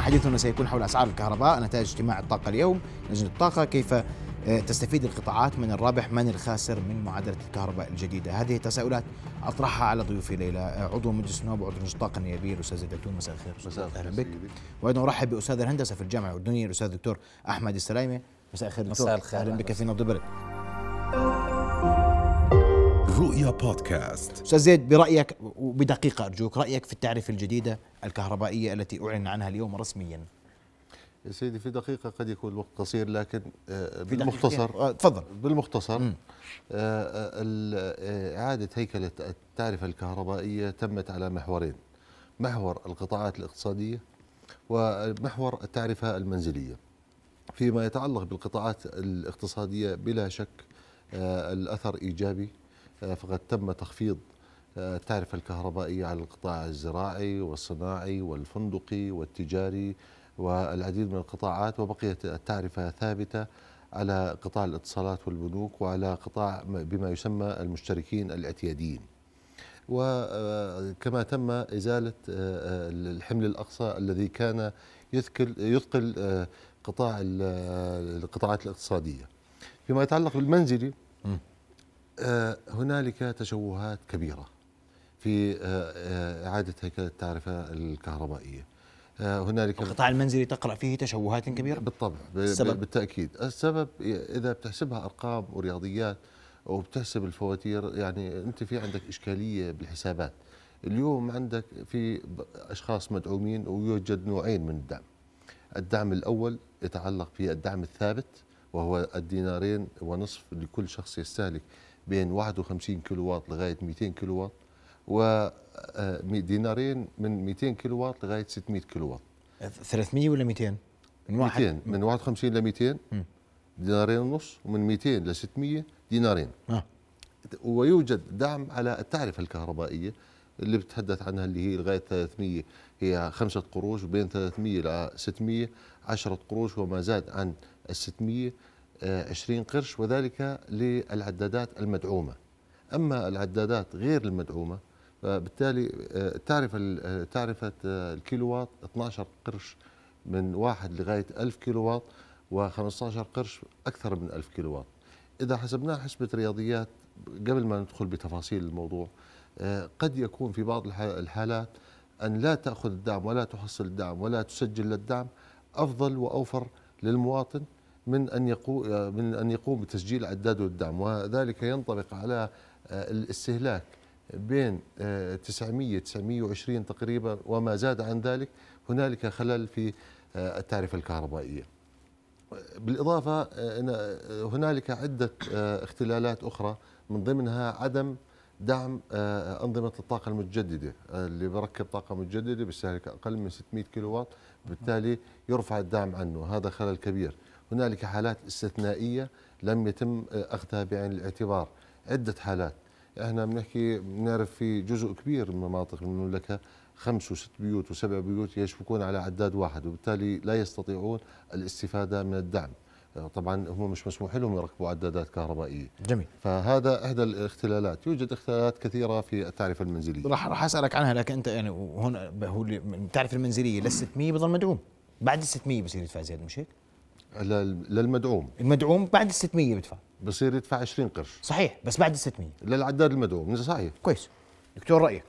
حديثنا سيكون حول أسعار الكهرباء نتائج اجتماع الطاقة اليوم لجنه الطاقة كيف آه، تستفيد القطاعات من الرابح من الخاسر من معادلة الكهرباء الجديدة؟ هذه تساؤلات أطرحها على ضيوفي ليلى آه، عضو مجلس النواب وعضو مجلس الطاقة النيابية الأستاذ الدكتور مساء الخير. مساء الخير أهلا بك. وأيضا أرحب بأستاذ الهندسة في الجامعة الأردنية الأستاذ الدكتور أحمد السلايمه مساء الخير دكتور. مساء الخير أهلا بك في نبض البلد. رؤيا بودكاست. أستاذ زيد برأيك وبدقيقة أرجوك رأيك في التعرفه الجديدة الكهربائية التي اعلن عنها اليوم رسميا؟ يا سيدي في دقيقة قد يكون الوقت قصير لكن آه، في بالمختصر. آه، تفضل. بالمختصر. آه، ال- إعادة هيكلة التعرفة الكهربائية تمت على محورين. محور القطاعات الاقتصادية ومحور التعرفة المنزلية. فيما يتعلق بالقطاعات الاقتصادية بلا شك الأثر إيجابي آه، فقد تم تخفيض آه، التعرفة الكهربائية على القطاع الزراعي والصناعي والفندقي والتجاري والعديد من القطاعات وبقيت التعرفة ثابتة على قطاع الاتصالات والبنوك وعلى قطاع بما يسمى المشتركين الاعتياديين. وكما تم إزالة آه، آه، الحمل الأقصى الذي كان يثقل يثقل آه، قطاع ال- القطاعات الاقتصادية. فيما يتعلق بالمنزلي آه، هنالك تشوهات كبيرة في آه، آه، إعادة هيكلة التعرفة الكهربائية. آه، هنالك القطاع المنزلي تقرأ فيه تشوهات كبيرة؟ بالطبع السبب؟ بالتأكيد. السبب إذا بتحسبها أرقام ورياضيات وبتحسب الفواتير يعني أنت في عندك إشكالية بالحسابات. اليوم عندك في أشخاص مدعومين ويوجد نوعين من الدعم. الدعم الأول يتعلق في الدعم الثابت وهو الدينارين ونصف لكل شخص يستهلك بين 51 كيلو واط لغاية 200 كيلو واط ودينارين من 200 كيلو واط لغاية 600 كيلو واط 300 ولا 200 من واحد؟ 200 من 51 ل 200 مم. دينارين ونص ومن 200 ل 600 دينارين. آه. ويوجد دعم على التعرفة الكهربائية اللي بتحدث عنها اللي هي لغاية 300 هي خمسة قروش وبين 300 ل 600 10 قروش وما زاد عن ال 600 آه، 20 قرش وذلك للعدادات المدعومة. أما العدادات غير المدعومة فبالتالي آه، ال- آه، تعرفة آه، الكيلووات 12 قرش من واحد لغاية 1000 كيلووات و15 قرش أكثر من 1000 كيلووات إذا حسبناها حسبة رياضيات قبل ما ندخل بتفاصيل الموضوع آه، قد يكون في بعض الح- الحالات أن لا تأخذ الدعم ولا تحصل الدعم ولا تسجل للدعم أفضل وأوفر للمواطن من أن يقوم من أن يقوم بتسجيل عداده الدعم وذلك ينطبق على آه، الاستهلاك بين آه، 900 920 تقريبا وما زاد عن ذلك هنالك خلل في آه، آه، إن آه، هنالك عدة آه، اختلالات أخرى من ضمنها عدم دعم آه، أنظمة الطاقة المتجددة آه، اللي بركب طاقة متجددة بيستهلك أقل من 600 كيلو واط بالتالي يرفع الدعم عنه هذا خلل كبير. هنالك حالات استثنائية لم يتم آه، أخذها بعين الاعتبار. عدة حالات. إحنا بنحكي بنعرف في جزء كبير من مناطق المملكة خمس وست بيوت وسبع بيوت يشبكون على عداد واحد وبالتالي لا يستطيعون الاستفادة من الدعم. آه، طبعا هم مش مسموح لهم يركبوا عدادات كهربائية. جميل. فهذا إحدى الاختلالات. يوجد اختلالات كثيرة في التعرفة المنزلية راح راح أسألك عنها لكن أنت يعني هون هو التعرفه المنزليه لل 600 بضل مدعوم. بعد ال 600 بصير يدفع زيادة مش هيك؟ لل- للمدعوم المدعوم. بعد ال 600 بدفع بصير يدفع 20 قرش. صحيح بس بعد ال 600 للعداد المدعوم صحيح. كويس. دكتور رأيك؟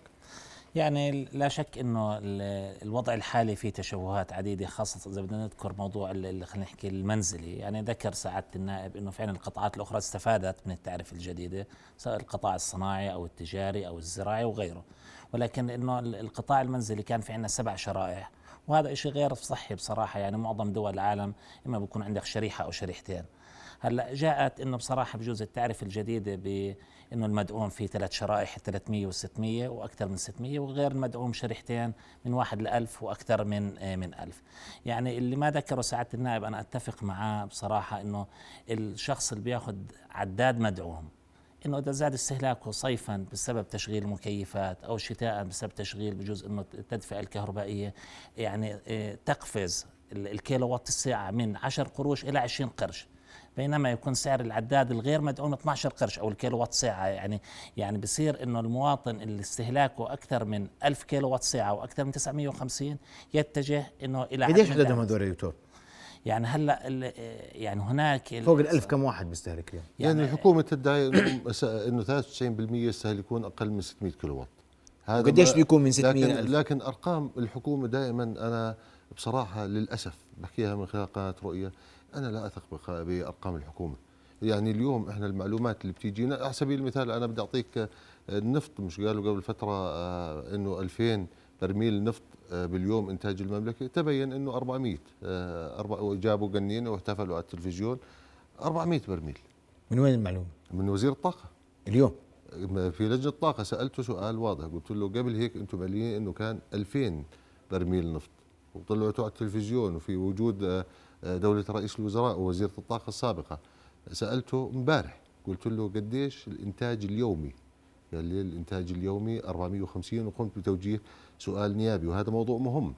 يعني لا شك إنه ال- الوضع الحالي فيه تشوهات عديدة خاصة إذا بدنا نذكر موضوع خلينا نحكي المنزلي. يعني ذكر سعادة النائب إنه فعلا القطاعات الأخرى استفادت من التعرفه الجديدة سواء القطاع الصناعي أو التجاري أو الزراعي وغيره. ولكن إنه ال- القطاع المنزلي كان في عندنا سبع شرائح. وهذا شيء غير صحي بصراحة. يعني معظم دول العالم إما بيكون عندك شريحة أو شريحتين. هلأ جاءت إنه بصراحة بجوز التعرفه الجديدة بإنه المدعوم في ثلاث شرائح 300 و600 وأكثر من 600 وغير المدعوم شريحتين من واحد ل 1000 وأكثر من آه، من 1000 يعني اللي ما ذكره سعادة النائب أنا أتفق معاه بصراحة إنه الشخص اللي بياخذ عداد مدعوم إنه إذا زاد استهلاكه صيفا بسبب تشغيل المكيفات أو شتاء بسبب تشغيل بجوز إنه التدفئه الكهربائية يعني آه، تقفز ال- الكيلو وات الساعة من 10 قروش إلى 20 قرش. بينما يكون سعر العداد الغير مدعوم 12 قرش أو الكيلو وات ساعة. يعني يعني بصير إنه المواطن اللي استهلاكه أكثر من 1000 كيلو وات ساعة وأكثر من 950 يتجه إنه إلى قديش عددهم هذول يا دكتور؟ يعني هلأ يعني هناك فوق الألف كم واحد بيستهلك اليوم؟ يعني, يعني الحكومة تدعي إنه 93% يستهلكون أقل من 600 كيلو وات هذا قديش بيكون من 600 لكن, ألف؟ لكن أرقام الحكومة دائما أنا بصراحة للأسف بحكيها من خلال قناة رؤية أنا لا أثق بأرقام الحكومة يعني اليوم إحنا المعلومات اللي بتيجينا على سبيل المثال أنا بدي أعطيك النفط مش قالوا قبل فترة آه، إنه 2000 برميل نفط آه، باليوم إنتاج المملكة. تبين إنه 400 آه، جابوا قنين واحتفلوا على التلفزيون. 400 برميل. من وين المعلومة؟ من وزير الطاقة. اليوم. في لجنة الطاقة سألته سؤال واضح. قلت له قبل هيك أنتم مالين إنه كان 2000 برميل نفط. وطلعتوا على التلفزيون وفي وجود آه، دولة رئيس الوزراء ووزيرة الطاقة السابقة. سألته امبارح. قلت له قديش الإنتاج اليومي؟ قال لي الانتاج اليومي 450 وقمت بتوجيه سؤال نيابي وهذا موضوع مهم.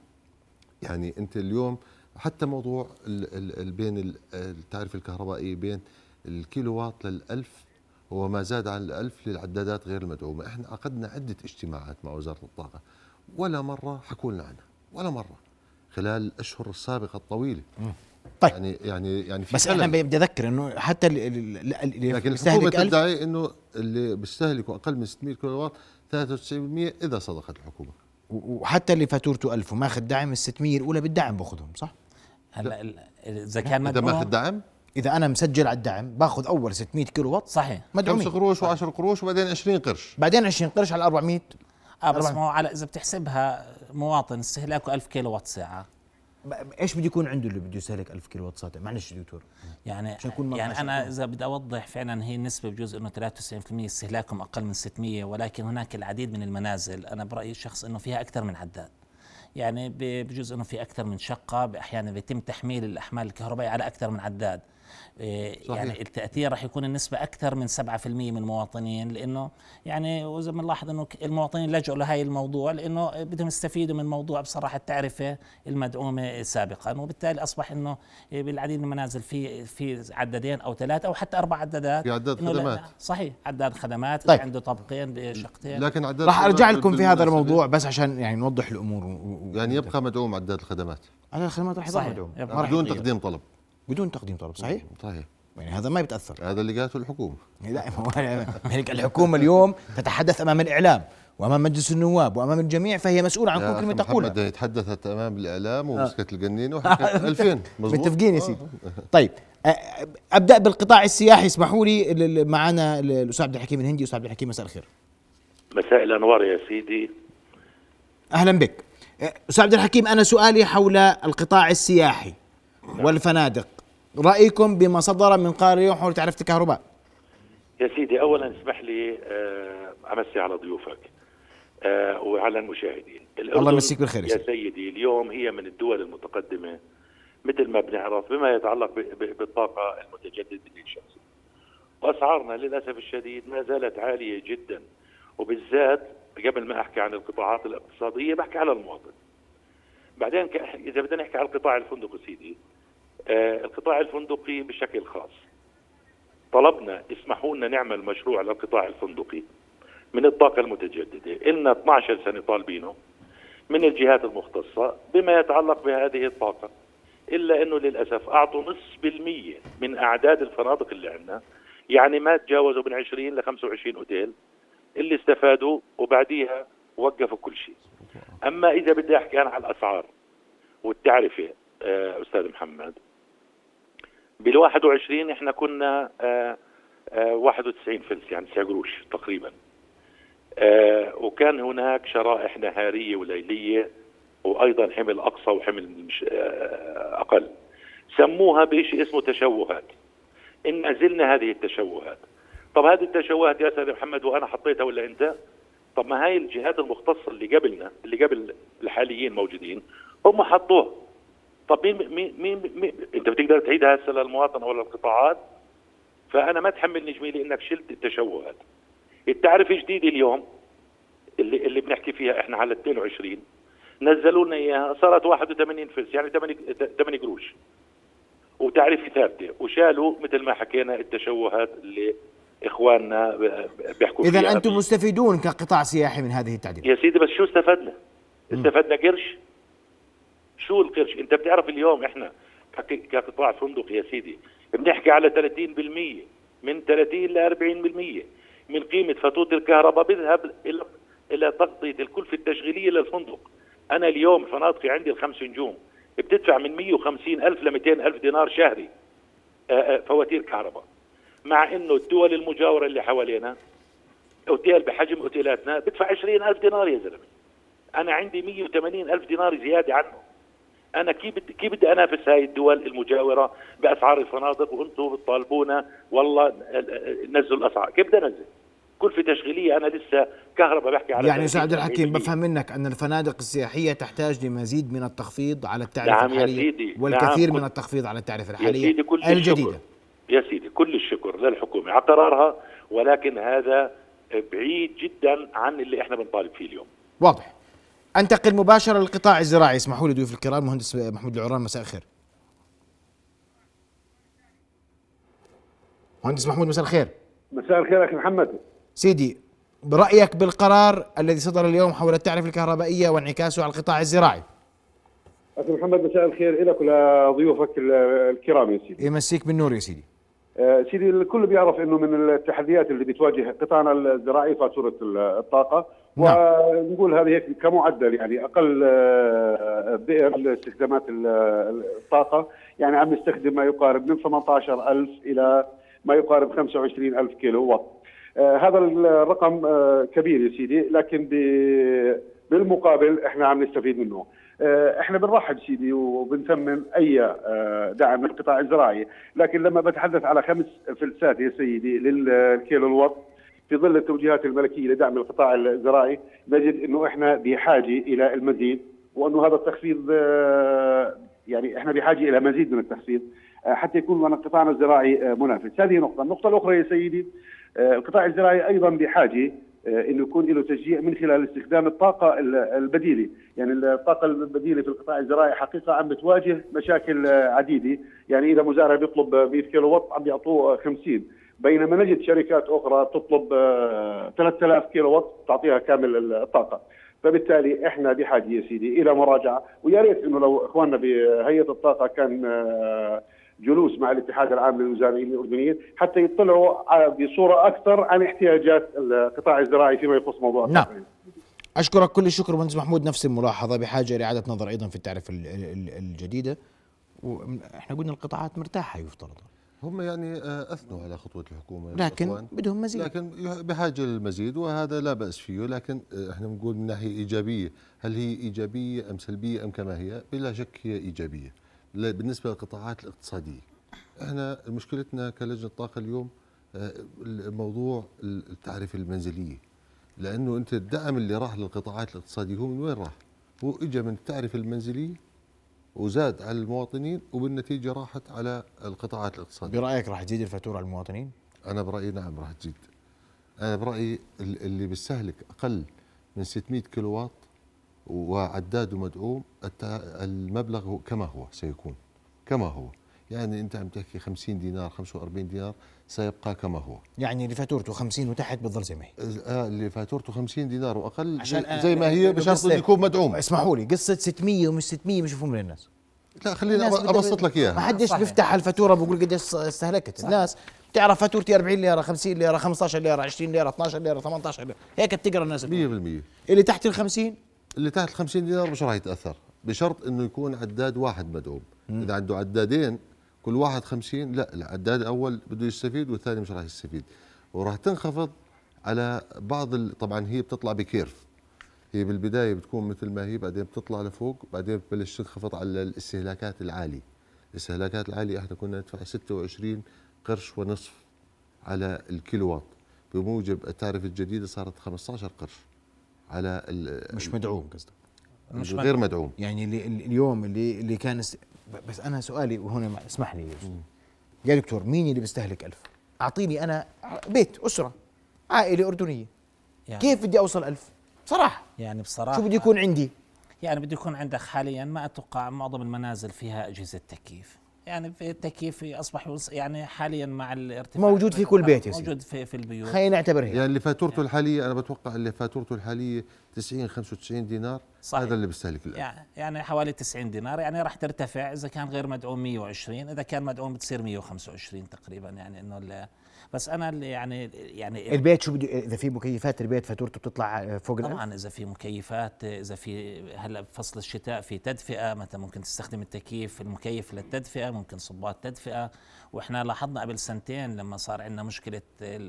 يعني أنت اليوم حتى موضوع ال ال بين التعرفه الكهربائيه بين الكيلو واط للألف هو ما زاد عن الألف للعدادات غير المدعومة. إحنا عقدنا عدة اجتماعات مع وزارة الطاقة. ولا مرة حكوا لنا عنها ولا مرة خلال الأشهر السابقة الطويلة. طيب. يعني يعني يعني بس أنا بدي أذكر إنه حتى اللي لكن الحكومة تدعي إنه اللي بيستهلكوا أقل من 600 كيلو واط 93% إذا صدقت الحكومة. وحتى اللي فاتورته 1000 وماخذ دعم ال 600 الأولى بالدعم باخذهم صح؟ هلا إذا كان إذا ماخذ دعم؟ إذا أنا مسجل على الدعم باخذ أول 600 كيلو واط صحيح. مدعومين. 5 قروش و10 قروش وبعدين 20 قرش. بعدين 20 قرش على 400 آه بس ما هو على إذا بتحسبها مواطن استهلاكه 1000 كيلو وات ساعة. إيش بده يكون عنده اللي بده يستهلك 1000 كيلو وات ساعه معلش دكتور. يعني يعني أنا إذا بدي أوضح فعلا هي النسبة بجوز إنه 93% استهلاكهم أقل من 600 ولكن هناك العديد من المنازل. أنا برأيي الشخص إنه فيها أكثر من عداد. يعني بجوز إنه في أكثر من شقة أحيانا بيتم تحميل الأحمال الكهربائية على أكثر من عداد. صحيح. يعني التأثير راح يكون النسبة أكثر من 7% من المواطنين لأنه يعني واذا بنلاحظ إنه المواطنين لجؤوا لهي الموضوع لأنه بدهم يستفيدوا من موضوع بصراحة التعرفة المدعومة سابقا وبالتالي أصبح إنه بالعديد من المنازل في في عدادين أو ثلاثة أو حتى أربع عدادات. في عداد خدمات. صحيح عداد خدمات طيب. عنده طابقين بشقتين لكن عداد راح أرجع لكم في هذا الموضوع بس عشان يعني نوضح الأمور و... يعني يبقى مدعوم عداد الخدمات. عداد الخدمات راح يضل مدعوم. بدون تقديم طلب. بدون تقديم طلب صحيح؟ صحيح. يعني هذا ما بيتاثر هذا اللي قالته الحكومة. لا الحكومة اليوم تتحدث أمام الإعلام وأمام مجلس النواب وأمام الجميع فهي مسؤولة عن كل كلمة تقولها. تحدثت أمام الإعلام ومسكت آه. القنينه وحكت 2000 متفقين يا سيدي. آه. طيب أبدأ بالقطاع السياحي. اسمحوا لي معنا الاستاذ عبد الحكيم الهندي. أستاذ عبد الحكيم مساء الخير. مساء الأنوار يا سيدي. أهلا بك. أستاذ عبد الحكيم أنا سؤالي حول القطاع السياحي والفنادق. رأيكم بما صدر من قرار اليوم حول تعرفه الكهرباء؟ يا سيدي اولا اسمح لي آه أمسي على ضيوفك آه وعلى المشاهدين. الله يمسيك بالخير يا سيدي. اليوم هي من الدول المتقدمة مثل ما بنعرف بما يتعلق بالطاقة المتجددة للشمس. وأسعارنا للأسف الشديد ما زالت عالية جدا وبالذات قبل ما أحكي عن القطاعات الاقتصادية بحكي على المواطن. بعدين إذا بدنا نحكي على القطاع الفندقي سيدي القطاع الفندقي بشكل خاص. طلبنا اسمحوا لنا نعمل مشروع للقطاع الفندقي من الطاقة المتجددة. إلنا 12 سنة طالبينه من الجهات المختصة بما يتعلق بهذه الطاقة. إلا أنه للأسف أعطوا نصف بالمية من أعداد الفنادق اللي عندنا. يعني ما تجاوزوا من 20 ل 25 أوتيل اللي استفادوا وبعديها وقفوا كل شيء. أما إذا بدي أحكي أنا على الأسعار والتعرفة آه، أستاذ محمد بال 21 إحنا كنا آآ آآ 91 فلس يعني 9 قروش تقريبا. وكان هناك شرائح نهارية وليلية وأيضا حمل أقصى وحمل مش أقل. سموها بشيء اسمه تشوهات. إن نزلنا هذه التشوهات. طب هذه التشوهات يا أستاذ محمد وأنا حطيتها ولا أنت؟ طب ما هاي الجهات المختصة اللي قبلنا اللي قبل الحاليين موجودين هم حطوها. طب مين مين مين, مين انت بتقدر تعيدها هسه للمواطن أو للقطاعات؟ فأنا ما تحملني جميلي إنك شلت التشوهات. التعرفه جديده اليوم؟ اللي اللي بنحكي فيها إحنا على 22 نزلوا لنا إياها صارت 81 فلس يعني 8 8 قروش. وتعرفه ثابتة. وشالوا مثل ما حكينا التشوهات اللي إخواننا بيحكوا اذا فيها. أنتم مستفيدون كقطاع سياحي من هذه التعديلات. يا سيدي بس شو استفدنا؟ استفدنا قرش؟ شو القرش؟ انت بتعرف اليوم إحنا كق- كقطاع فندق يا سيدي بنحكي على 30% من 30 ل 40% من قيمة فاتورة الكهرباء بيذهب إلى إلى تغطية الكلفة التشغيلية للفندق. أنا اليوم فنادقي عندي الخمس نجوم بتدفع من 150 ألف ل 200 ألف دينار شهري فواتير كهرباء. مع إنه الدول المجاورة اللي حوالينا أوتيل بحجم أوتيلاتنا بدفع 20 ألف دينار يا زلمة أنا عندي 180 ألف دينار زيادة عنه أنا كيف بدي كيف بدي أنافس هاي الدول المجاورة بأسعار الفنادق وأنتم بتطالبونا والله نزلوا الأسعار. كيف بدي أنزل؟ كلفه تشغيلية. أنا لسه كهرباء بحكي على يعني 30 الحكيم 40%. بفهم منك أن الفنادق السياحية تحتاج لمزيد من التخفيض على التعرفه نعم يا الحاليه سيدي، والكثير نعم. من التخفيض على التعرفه يا الحاليه سيدي كل الجديدة. الشكر يا سيدي كل الشكر للحكومة على قرارها ولكن هذا بعيد جدا عن اللي إحنا بنطالب فيه اليوم. واضح. أنتقل مباشرة للقطاع الزراعي. اسمحوا لي ضيوف الكرام مهندس محمود العران مساء الخير. مهندس محمود مساء الخير. مساء الخير أخي محمد. سيدي برأيك بالقرار الذي صدر اليوم حول التعرفة الكهربائية وانعكاسه على القطاع الزراعي؟ أخي محمد مساء الخير لك ولضيوفك ال- الكرام يا سيدي. يمسيك بالنور يا سيدي. آه، سيدي الكل بيعرف إنه من التحديات اللي بتواجه قطاعنا الزراعي فاتورة ال- الطاقة. نعم. ونقول هذه هيك كمعدل يعني أقل آه، بئر لاستخدامات ال- الطاقة. يعني عم نستخدم ما يقارب من 18000 إلى ما يقارب 25000 كيلو واط. آه، هذا الرقم آه، كبير يا سيدي لكن بالمقابل إحنا عم نستفيد منه. إحنا بنرحب سيدي وبنثمن أي دعم للقطاع الزراعي لكن لما بتحدث على خمس فلسات يا سيدي للكيلو الوات في ظل التوجيهات الملكية لدعم القطاع الزراعي نجد إنه إحنا بحاجة إلى المزيد وإنه هذا التخفيض آه، يعني إحنا بحاجة إلى مزيد من التخفيض آه، حتى يكون لنا قطاعنا الزراعي آه، منافس. هذه نقطة. النقطة الأخرى يا سيدي القطاع الزراعي أيضا بحاجة إنه يكون له تشجيع من خلال استخدام الطاقة ال- البديلة، يعني الطاقة البديلة في القطاع الزراعي حقيقة عم بتواجه مشاكل عديدة، يعني إذا مزارع بيطلب 100 كيلو وات عم بيعطوه 50 بينما نجد شركات أخرى تطلب آه، 3000 كيلو وات تعطيها كامل الطاقة. فبالتالي إحنا بحاجة يا سيدي إلى مراجعة. ويا ريت إنه لو إخواننا بهيئة الطاقة كان آه، جلوس مع الاتحاد العام للمزارعين الأردنيين حتى يطلعوا ع- بصورة أكثر عن احتياجات القطاع الزراعي فيما يخص موضوع نعم. أشكرك كل الشكر مهندس محمود. نفس الملاحظة بحاجة لاعاده نظر أيضا في التعرفه ال- ال- الجديدة. وإحنا قلنا القطاعات مرتاحة يفترض. هم يعني آه، أثنوا على خطوة الحكومة لكن. بدهم مزيد. لكن بحاجه للمزيد وهذا لا بأس فيه. لكن آه، إحنا بنقول من ناحية إيجابية. هل هي إيجابية أم سلبية أم كما هي؟ بلا شك هي إيجابية. بالنسبة للقطاعات الاقتصادية. إحنا مشكلتنا كلجنة طاقه اليوم آه، الموضوع التعرفه المنزلية. لأنه أنت الدعم اللي راح للقطاعات الاقتصادية هو من وين راح؟ هو اجى من التعرفه المنزليه وزاد على المواطنين وبالنتيجة راحت على القطاعات الاقتصادية. برأيك راح تزيد الفاتورة على المواطنين؟ أنا برأيي نعم راح تزيد. أنا برأيي ال- اللي بيستهلك أقل من 600 كيلو واط وعداده مدعوم التع- المبلغ كما هو سيكون. كما هو. يعني أنت عم تحكي 50 دينار 45 دينار سيبقى كما هو. يعني اللي فاتورته 50 وتحت بتضل زي ما هي. آه، اللي فاتورته 50 دينار وأقل عشان زي, أنا- زي ما هي بشرط انه يكون مدعوم. اسمحوا لي قصة 600 ومش 600 مش مفهوم للناس. لا خليني أبسط لك ما اياها حدش صحيح. بيفتح الفاتورة بقول قديش استهلكت. الناس بتعرف فاتورتي 40 ليرة 50 ليرة 15 ليرة 20 ليرة 12 ليرة 18 ليرة. هيك بتقرأ الناس 100% اللي تحت ال 50 اللي تحت ال 50 دينار مش راح يتأثر بشرط إنه يكون عداد واحد مدعوم. إذا عنده عدادين كل واحد 50 لا العداد الأول بده يستفيد والثاني مش راح يستفيد. وراح تنخفض على بعض ال... طبعا هي بتطلع بكيرف. هي بالبداية بتكون مثل ما هي بعدين بتطلع لفوق بعدين بتبلش تنخفض على الاستهلاكات العالية. الاستهلاكات العالية إحنا كنا ندفع 26 قرش ونصف على الكيلووات بموجب التعرفة الجديدة صارت 15 قرش على ال- مش مدعوم قصدك؟ مش غير مدعوم. يعني اليوم اللي اللي كان. بس أنا سؤالي وهنا اسمح لي يا. يا دكتور مين اللي بيستهلك ألف؟ أعطيني أنا بيت أسرة عائلة أردنية. يعني كيف بدي أوصل ألف؟ بصراحه يعني بصراحة شو بده يكون عندي؟ يعني بده يكون عندك حاليا ما أتوقع معظم المنازل فيها أجهزة تكييف. يعني في التكييف أصبح يعني حاليا مع الارتفاع موجود في كل بيت يا سيدي. موجود في في البيوت خلينا نعتبر هيك يعني اللي فاتورته الحالية أنا بتوقع اللي فاتورته الحالية 90 95 دينار صحيح. هذا اللي بيستهلك الألف. يعني يعني حوالي 90 دينار يعني راح ترتفع إذا كان غير مدعوم 120 إذا كان مدعوم بتصير 125 تقريبا يعني إنه بس أنا اللي يعني يعني البيت شو بده؟ إذا في مكيفات البيت فاتورته بتطلع فوق طبعا إذا في مكيفات إذا في هلأ بفصل الشتاء في تدفئة مثلا ممكن تستخدم التكييف المكيف للتدفئة ممكن صبات تدفئة. وإحنا لاحظنا قبل سنتين لما صار عندنا مشكلة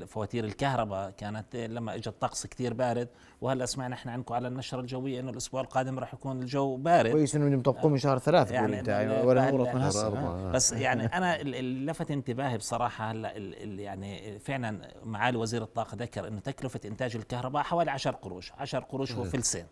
فواتير الكهرباء كانت لما اجى الطقس كثير بارد وهلأ سمعنا إحنا عنكم على النشرة الجوية إنه الأسبوع القادم راح يكون الجو بارد. كويس إنه مطبقون من شهر ثلاثة يعني يعني ولا من هسه. بس يعني أنا ال- اللي لفت انتباهي بصراحة هلأ يعني فعلا معالي وزير الطاقة ذكر إنه تكلفة إنتاج الكهرباء حوالي 10 قروش 10 قروش هو فلسين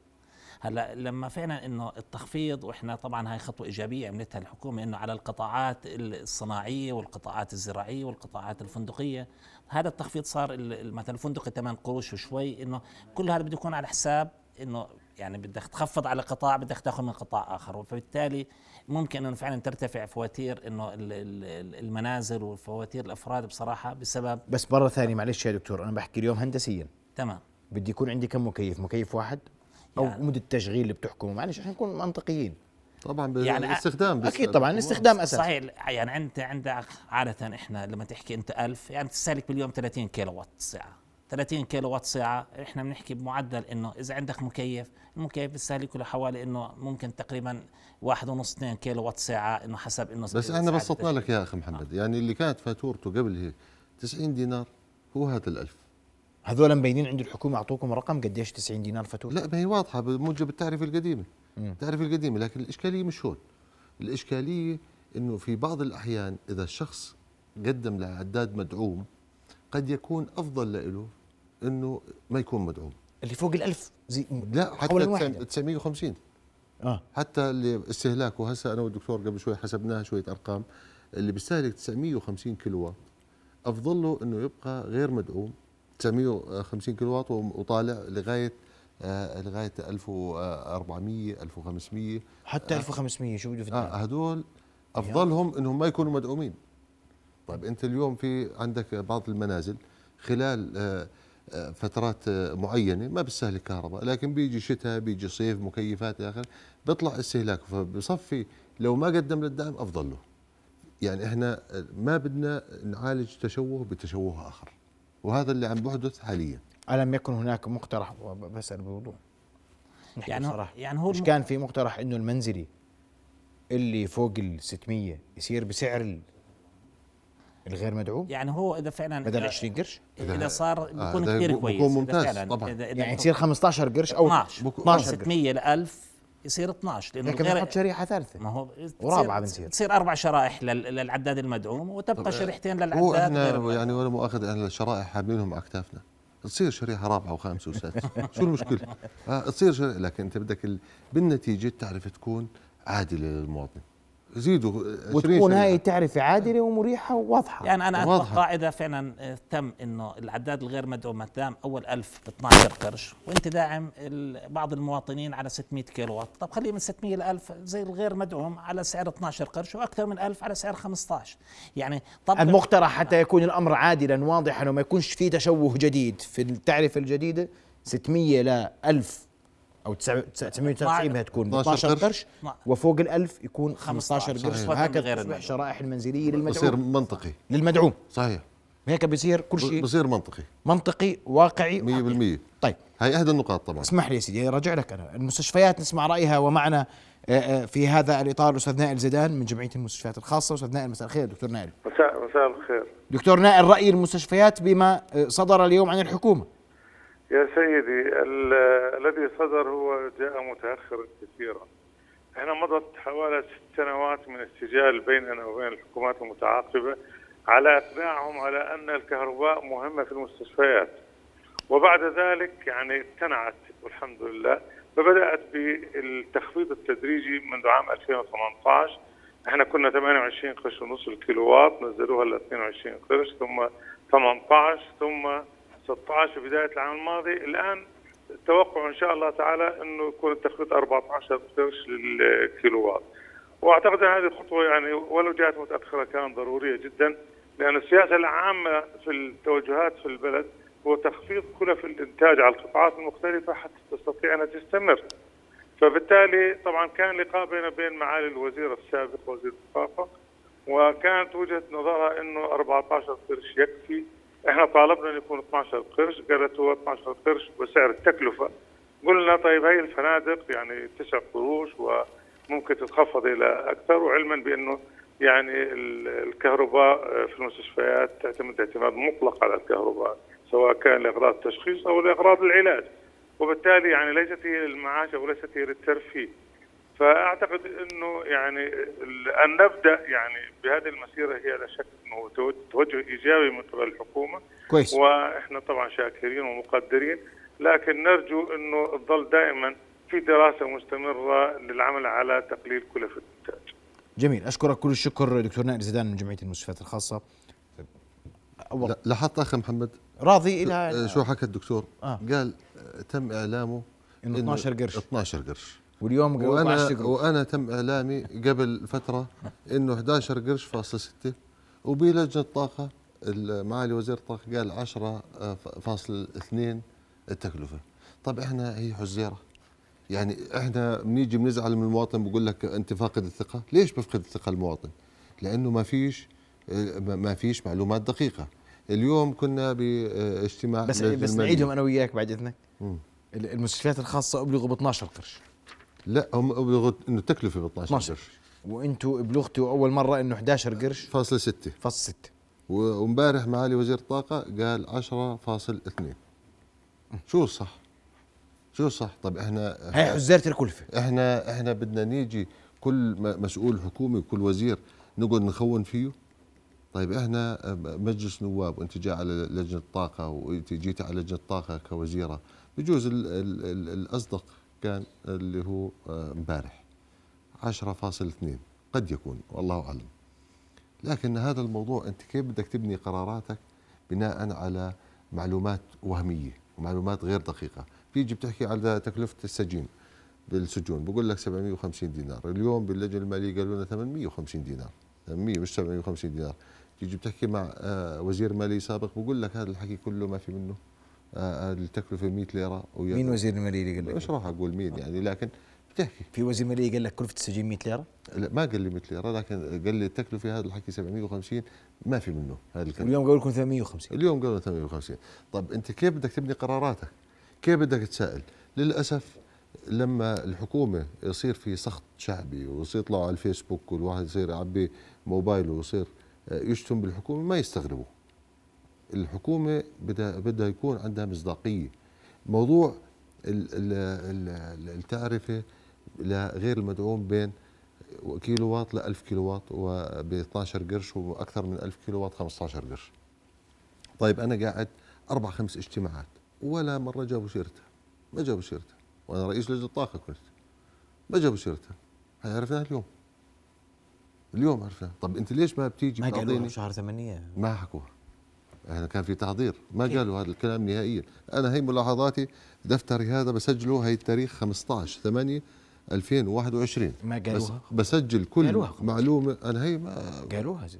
هلا لما فعلا إنه التخفيض وإحنا طبعا هاي خطوة إيجابية عملتها الحكومة إنه على القطاعات الصناعية والقطاعات الزراعية والقطاعات الفندقية هذا التخفيض صار مثلا الفندقي 8 قروش وشوي إنه كل هذا بده يكون على حساب إنه يعني بدك تخفض على قطاع بدك تاخذ من قطاع آخر. فبالتالي ممكن إنه فعلا ترتفع فواتير إنه ال- ال- المنازل وفواتير الأفراد بصراحة بسبب بس مرة ثانية معلش يا دكتور أنا بحكي اليوم هندسيا. تمام. بدي يكون عندي كم مكيف؟ مكيف واحد؟ أو يعني- مدة تشغيل اللي بتحكمه. معلش عشان نكون منطقيين. طبعا يعني بالاستخدام بس أكيد طبعا الاستخدام أساس. صحيح يعني أنت عندك عادة إحنا لما تحكي أنت 1000 يعني تستهلك باليوم 30 كيلو وات ساعة. 30 كيلو وات ساعة إحنا بنحكي بمعدل إنه إذا عندك مكيف المكيف بيستهلك له حوالي إنه ممكن تقريبا واحد ونص 2 كيلو وات ساعة إنه حسب إنه بس إحنا بسطنا التشغيل. لك يا أخي محمد. يعني اللي كانت فاتورته قبل هيك 90 دينار هو هذا الألف. هذول مبينين عند الحكومة أعطوكم رقم قديش 90 دينار فاتورة لا ما هي واضحة بموجب التعرفه القديمة. التعرفه القديمة لكن الإشكالية مش هون. الإشكالية إنه في بعض الأحيان إذا الشخص قدم لعداد مدعوم قد يكون أفضل له إنه ما يكون مدعوم. اللي فوق الألف زي لا حتى الواحد 950 آه. حتى اللي استهلاكه هسه أنا والدكتور قبل شوي حسبناها شوية أرقام اللي بيستهلك 950 كيلو وات أفضل له إنه يبقى غير مدعوم. 950 كيلو وات وطالع لغاية آه لغاية 1400 1500 حتى 1500 شو بده في الدنيا؟ هدول أفضلهم إنهم ما يكونوا مدعومين. طيب أنت اليوم في عندك بعض المنازل خلال آه، آه، فترات آه، معينة ما بيستهلك كهرباء لكن بيجي شتاء بيجي صيف مكيفات إلى آخره بيطلع استهلاكه فبصفي لو ما قدم للدعم أفضل له. يعني إحنا ما بدنا نعالج تشوه بتشوه آخر. وهذا اللي عم بحدث حاليا. ألم يكن هناك مقترح؟ بسأل بوضوح. يعني بصراحة. يعني هو مش كان في مقترح إنه المنزلي اللي فوق ال 600 يصير بسعر ال- الغير مدعوم؟ يعني هو إذا فعلا بدل 20 قرش؟ إذا صار آه، بيكون ده كثير بيكون كويس ممتاز إذا فعلا. طبعاً. إذا إذا يعني تصير 15 قرش أو 12 بكون- 12 قرش. 600 ل 1000 يصير 12 لأنه لكن بنحط شريحة ثالثة ما هو ورابعة تصير- بنصير. تصير أربع شرائح لل- للعداد المدعوم وتبقى شريحتين للعداد هو غير إحنا المدعوم. يعني ولا مؤاخذه إحنا الشرائح حاملينهم على أكتافنا تصير شريحة رابعة وخامسة وسادسه شو المشكلة؟ آه تصير شريحة لكن أنت بدك ال... بالنتيجة تعرف تكون عادلة للمواطن زيدوا 20 وتكون. هاي التعرفه عادلة ومريحة وواضحة يعني أنا واضحة. أتوقع اذا فعلا تم إنه العداد الغير مدعوم ما دام أول 1000 ب 12 قرش وأنت داعم ال- بعض المواطنين على 600 كيلو وات طب خليه من 600 ل 1000 زي الغير مدعوم على سعر 12 قرش وأكثر من 1000 على سعر 15 يعني طب المقترح حتى يكون الأمر عادلا واضحا وما يكونش في تشوه جديد في التعرفه الجديدة 600 ل 1000 أو 999 بدها تكون ب 12 12 قرش. وفوق ال 1000 يكون 15 15 قرش. غير تصبح المدعوم. شرائح المنزلية بصير للمدعوم منطقي. للمدعوم. صحيح. هيك بصير كل شيء بصير منطقي. منطقي واقعي 100% طيب. هاي احدى النقاط طبعا. اسمح لي يا سيدي راجع لك أنا. المستشفيات نسمع رأيها ومعنا آه، آه، في هذا الإطار الاستاذ نائل زيدان من جمعية المستشفيات الخاصة. أستاذ نائل مساء الخير دكتور نائل. مساء مساء الخير. دكتور نائل رأي المستشفيات بما آه، صدر اليوم عن الحكومة. يا سيدي ال- الذي صدر هو جاء متأخرا كثيرا. إحنا مضت حوالي ست سنوات من السجال بيننا وبين الحكومات المتعاقبة على إقناعهم على أن الكهرباء مهمة في المستشفيات. وبعد ذلك يعني امتنعت والحمد لله فبدأت بالتخفيض التدريجي منذ عام 2018 إحنا كنا 28 قرش ونص الكيلووات نزلوها ل 22 قرش ثم 18 ثم 16 في بداية العام الماضي الآن التوقع إن شاء الله تعالى إنه يكون التخفيض 14 قرش للكيلووات وأعتقد إن هذه الخطوة يعني ولو جاءت متأخرة كانت ضرورية جدا لأن السياسة العامة في التوجهات في البلد هو تخفيض كلف الإنتاج على القطاعات المختلفة حتى تستطيع أن تستمر. فبالتالي طبعا كان لقاء بين بين معالي الوزير السابق وزير الطاقه وكانت وجهة نظرها إنه 14 قرش يكفي إحنا طالبنا أن يكون 12 قرش قالت هو 12 قرش بسعر التكلفة. قلنا طيب هي الفنادق يعني 9 قروش وممكن تتخفض إلى أكثر وعلما بأنه يعني الكهرباء في المستشفيات تعتمد اعتماد مطلق على الكهرباء سواء كان لإغراض التشخيص أو لإغراض العلاج. وبالتالي يعني ليست هي المعاش أو ليست هي للترفيه فأعتقد إنه يعني أن نبدأ يعني بهذه المسيرة هي لا شك إنه توجه إيجابي من قبل الحكومة. كويس. وإحنا طبعا شاكرين ومقدرين لكن نرجو إنه تظل دائما في دراسة مستمرة للعمل على تقليل كلف الانتاج. جميل. أشكرك كل الشكر دكتور نائر زيدان من جمعية المستشفيات الخاصة. أول. لا- لاحظت أخي محمد. راضي إلى شو حكى الدكتور؟ آه. قال آه، تم إعلامه إنه 12 قرش. 12 قرش. واليوم قالوا وأنا 10 قروش. وأنا تم إعلامي قبل فترة إنه 11 قرش فاصل 6 وبلجنه الطاقه معالي وزير الطاقه قال 10 آه، فاصل 2 التكلفة. طب إحنا هي حزيرة. يعني إحنا بنيجي بنزعل من المواطن بقول لك أنت فاقد الثقة. ليش بفقد الثقة المواطن؟ لأنه ما فيش آه، ما فيش معلومات دقيقة. اليوم كنا باجتماع بس بس. نعيدهم أنا وياك بعد إذنك. المستشفيات الخاصة ابلغوا ب 12 قرش. لا هم ابلغوا إنه التكلفه ب 12 12 قرش. وأنتم ابلغتوا أول مرة إنه 11 قرش. فاصل 6 فاصل 6 وامبارح معالي وزير الطاقة قال 10.2 شو الصح؟ شو الصح؟ طب إحنا هي حزيرة الكلفة. إحنا إحنا بدنا نيجي كل مسؤول حكومي وكل وزير نقعد نخون فيه. طيب إحنا مجلس نواب وأنت جاي على لجنة الطاقه وأنت جيت على لجنة الطاقه كوزيرة. بجوز ال ال ال الأصدق. كان اللي هو آه، امبارح. 10.2 قد يكون والله أعلم. لكن هذا الموضوع أنت كيف بدك تبني قراراتك بناء على معلومات وهمية ومعلومات غير دقيقة؟ بيجي بتحكي على تكلفة السجين بالسجون. بقول لك 750 دينار. اليوم باللجنة المالية قالوا لنا 850 دينار. 800 مش 750 دينار. تيجي بتحكي مع آه، وزير مالي سابق بقول لك هذا الحكي كله ما في منه. التكلفه 100 ليرة مين وزير المالية اللي قال لك؟ راح أقول مين يعني؟ لكن بتحكي. في وزير ماليه قال لك كلفه السجين 100 ليرة؟ لا ما قال لي 100 ليرة لكن قال لي التكلفة هذا الحكي 750 ما في منه هذا الكلام. واليوم قالوا لكم 850 اليوم قالوا 850 طب أنت كيف بدك تبني قراراتك؟ كيف بدك تسائل للأسف لما الحكومة يصير في سخط شعبي ويصير يطلعوا على الفيسبوك والواحد يصير يعبي موبايله ويصير آه، يشتم بالحكومة ما يستغربوا. الحكومة بدها بدها يكون عندها مصداقية. موضوع ال- ال- ال- التعرفة لغير المدعوم بين كيلو واط ل 1000 كيلو واط وب 12 قرش وأكثر من 1000 كيلو واط 15 قرش. طيب أنا قاعد أربع خمس اجتماعات ولا مرة جابوا سيرتها. ما جابوا سيرتها. وأنا رئيس لجنة الطاقة كنت. ما جابوا سيرتها. هاي عرفناها اليوم. اليوم عرفناها. طب أنت ليش ما بتيجي ما قالوا شهر 8 ما حكوها. إحنا كان في تحضير. ما قالوا هذا الكلام نهائيا. أنا هي ملاحظاتي دفتري هذا بسجله هي التاريخ 15 8 2021 ما بس قالوها بسجل كل قالوها. معلومة. أنا هي ما قالوها زي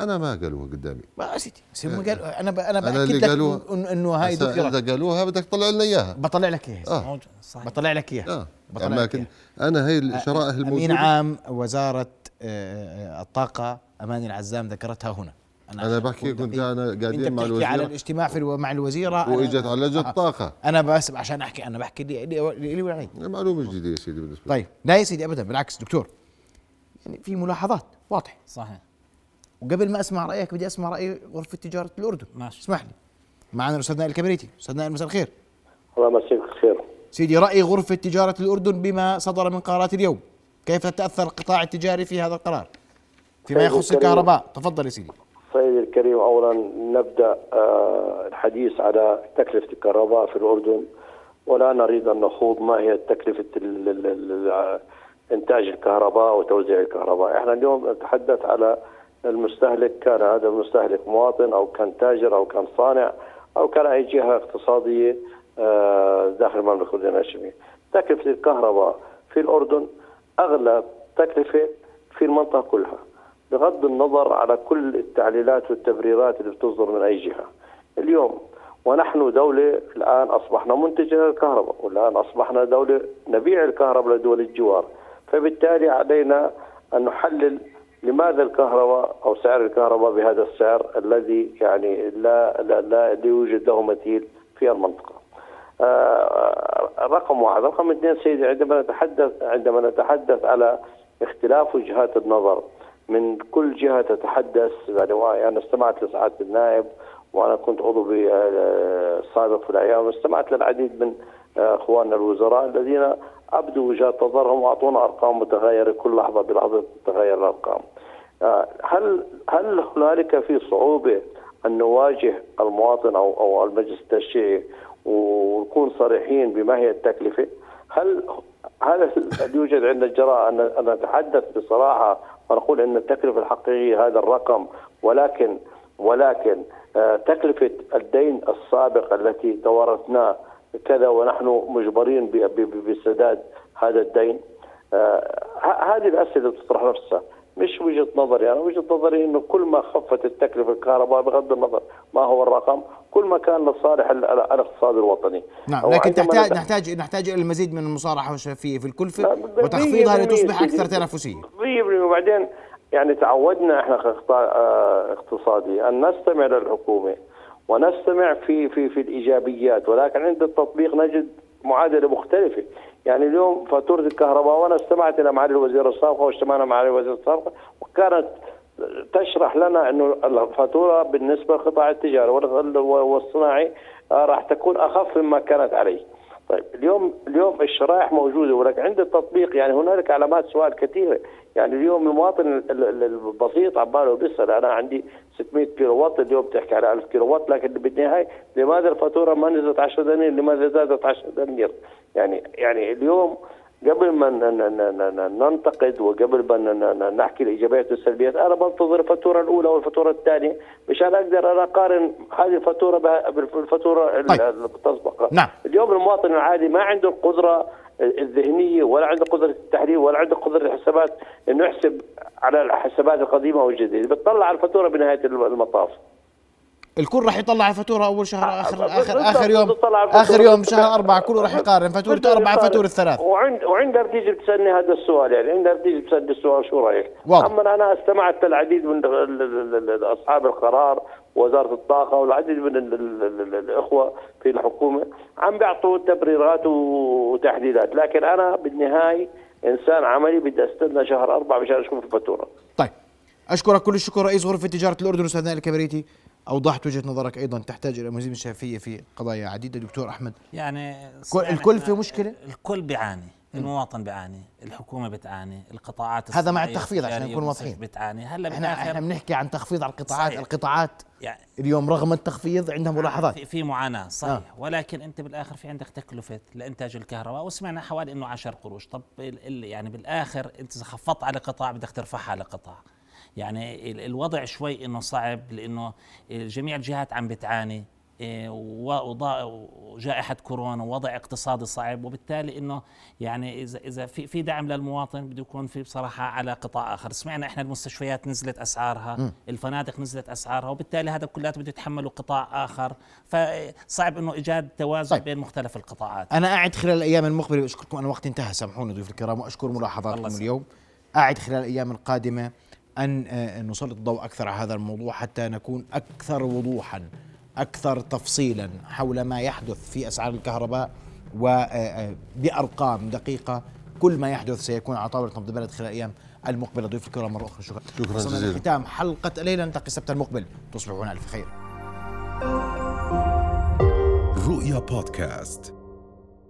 أنا ما قالوها قدامي. ما يا سيدي بس هم قالوا أنا ب... أنا أنا بأكد اللي لك. إن- انه هاي ذكرت إذا قالوها بدك تطلع لنا إياها. بطلع لك إياها. آه. موجود. صحيح. بطلع لك إياها. آه. بطلع يعني لك لكن إياها. أنا هي الشرائح أمين الموجودة. عام وزارة آه، الطاقة أماني العزام ذكرتها هنا. أنا عشان بحكي كنت. أنا أنت قاعدين مع بتحكي على الوزير الاجتماع في ألو... مع الوزيرة أنا- وإجت على لجنه آه. الطاقة. أنا بس عشان أحكي أنا بحكي لي لي لي ولي معلومة جديدة يا سيدي بالنسبة لي. طيب لا يا سيدي ابدا بالعكس دكتور. يعني في ملاحظات واضح. صحيح. وقبل ما أسمع رأيك بدي أسمع رأي غرفة تجارة الأردن. ماشي. اسمح لي. معنا الأستاذ نائل الكبريتي أستاذ نائل مساء الخير. الله يمسيك بالخير. سيدي رأي غرفة تجارة الأردن بما صدر من قرارات اليوم. كيف تأثر القطاع التجاري في هذا القرار؟ فيما يخص. الكهرباء. تفضل يا سيدي. الكريم اولا نبدأ آه، الحديث على تكلفة الكهرباء في الأردن. ولا نريد أن نخوض ما هي تكلفة إنتاج الكهرباء وتوزيع الكهرباء، إحنا اليوم نتحدث على المستهلك كان هذا المستهلك مواطن أو كان تاجر أو كان صانع أو كان أي جهة اقتصادية آه، داخل المملكة الاردنيه الهاشميه. تكلفة الكهرباء في الأردن أغلى تكلفة في المنطقة كلها. بغض النظر على كل التعليلات والتبريرات اللي بتصدر من أي جهة. اليوم ونحن دولة الآن أصبحنا منتجة للكهرباء والآن أصبحنا دولة نبيع الكهرباء لدول الجوار. فبالتالي علينا أن نحلل لماذا الكهرباء أو سعر الكهرباء بهذا السعر الذي يعني لا لا لا, لا يوجد له مثيل في المنطقة. آه رقم واحد رقم اثنين سيدي عندما نتحدث عندما نتحدث على اختلاف وجهات النظر من كل جهة تتحدث يعني أنا استمعت لسعادة النائب وأنا كنت عضو سابق في الأيام واستمعت للعديد من إخواننا الوزراء الذين أبدوا وجهات نظرهم وأعطونا أرقام متغيرة كل لحظة بلحظة تتغير الأرقام. آه، هل هل هنالك في صعوبة أن نواجه المواطن أو أو المجلس التشريعي ونكون صريحين بما هي التكلفة؟ هل هل يوجد عندنا الجراءه أن نتحدث بصراحة ونقول إن التكلفة الحقيقية هذا الرقم ولكن ولكن آه، تكلفة الدين السابق التي توارثناه كذا ونحن مجبرين بسداد هذا الدين. آه، هذه الأسئلة تطرح نفسها. مش وجهة نظري أنا وجهة نظري أنه كل ما خفت التكلفة الكهرباء بغض النظر ما هو الرقم كل ما كان لصالح الاقتصاد الوطني. نعم لكن تحتاج نحتاج نحتاج إلى المزيد من المصارحة والشفافيه في الكلفه وتخفيضها لتصبح أكثر تنافسية. 100% وبعدين يعني تعودنا إحنا كقطاع آه، اقتصادي أن نستمع للحكومة ونستمع في في في الإيجابيات. ولكن عند التطبيق نجد معادلة مختلفة يعني اليوم فاتورة الكهرباء وأنا استمعت إلى معالي الوزير السابق واجتمعنا مع معالي الوزير السابق وكانت تشرح لنا إنه الفاتورة بالنسبة لقطاع التجاري والصناعي آه، راح تكون أخف مما كانت عليه. طيب اليوم اليوم الشرائح موجودة ولكن عند التطبيق يعني هنالك علامات سؤال كثيرة يعني اليوم المواطن البسيط عباله بيسأل أنا عندي 600 كيلو وات اليوم بتحكي على 1000 كيلو وات لكن بالنهاية لماذا الفاتورة ما نزلت 10 دنانير لماذا زادت 10 دنانير يعني يعني اليوم قبل ما ننتقد وقبل ما نحكي الإيجابيات والسلبيات أنا بنتظر الفاتورة الأولى والفاتورة الثانية مشان أقدر أنا أقارن هذه الفاتورة بالفاتورة طيب. المتسبقة نعم. اليوم المواطن العادي ما عنده القدرة الذهنية ولا عنده قدرة التحليل ولا عنده قدرة الحسابات إنه يحسب على الحسابات القديمة والجديدة. بتطلع على الفاتورة بنهاية المطاف. الكل راح يطلع الفاتورة أول شهر اخر اخر آخر يوم. آخر يوم شهر أربعة كله راح يقارن. فاتورة أربعة فاتورة ثلاث وعند وعندها بتيجي بتسألني هذا السؤال يعني عندها بتيجي بتسألني السؤال شو رأيك؟ أما أنا استمعت للعديد من أصحاب القرار وزارة الطاقة والعديد من الإخوة في الحكومة عم بيعطوا تبريرات وتحديدات لكن أنا بالنهاية إنسان عملي بدي أستنى شهر أربعة مشان أشوف الفاتورة. طيب. أشكرك كل الشكر رئيس غرفة تجارة الأردن أستاذ نائل الكبريتي. اوضحت وجهة نظرك أيضا تحتاج إلى مزيد من الشفافيه في قضايا عديدة دكتور أحمد؟ يعني, يعني الكل في مشكلة؟ الكل بيعاني المواطن بيعاني الحكومة بتعاني القطاعات هذا مع التخفيض عشان نكون واضحين. بتعاني. هلا إحنا إحنا بنحكي عن تخفيض على القطاعات صحيح. القطاعات. يعني اليوم رغم التخفيض عندها ملاحظات. في, معاناة صحيح. آه. ولكن أنت بالآخر في عندك تكلفة لإنتاج الكهرباء وسمعنا حوالي إنه 10 قروش. طب يعني بالآخر أنت خفضت على قطاع بدك ترفعها على قطاع. يعني الوضع شوي إنه صعب لإنه جميع الجهات عم بتعاني إيه، وجائحة كورونا ووضع اقتصادي صعب وبالتالي إنه يعني اذا إذا في في دعم للمواطن بده يكون في بصراحة على قطاع آخر، سمعنا إحنا المستشفيات نزلت أسعارها، م. الفنادق نزلت أسعارها وبالتالي هذا كلياته بده يتحمله قطاع آخر، فصعب إنه إيجاد توازن طيب. بين مختلف القطاعات. أنا قاعد خلال الأيام المقبلة اشكركم أنا وقتي انتهى سامحوني ضيوف الكرام وأشكر ملاحظاتكم اليوم. قاعد خلال الأيام القادمة أن آه، نسلط الضوء أكثر على هذا الموضوع حتى نكون أكثر وضوحا أكثر تفصيلا حول ما يحدث في أسعار الكهرباء وبارقام آه، دقيقة. كل ما يحدث سيكون على طاولة نبض البلد خلال الأيام المقبلة. ضيوف الكرام مرة أخرى شكرا. شكرا جزيلا. ختام حلقة الليلة نلتقي السبت المقبل. تصبحون ألف خير. رؤيا بودكاست.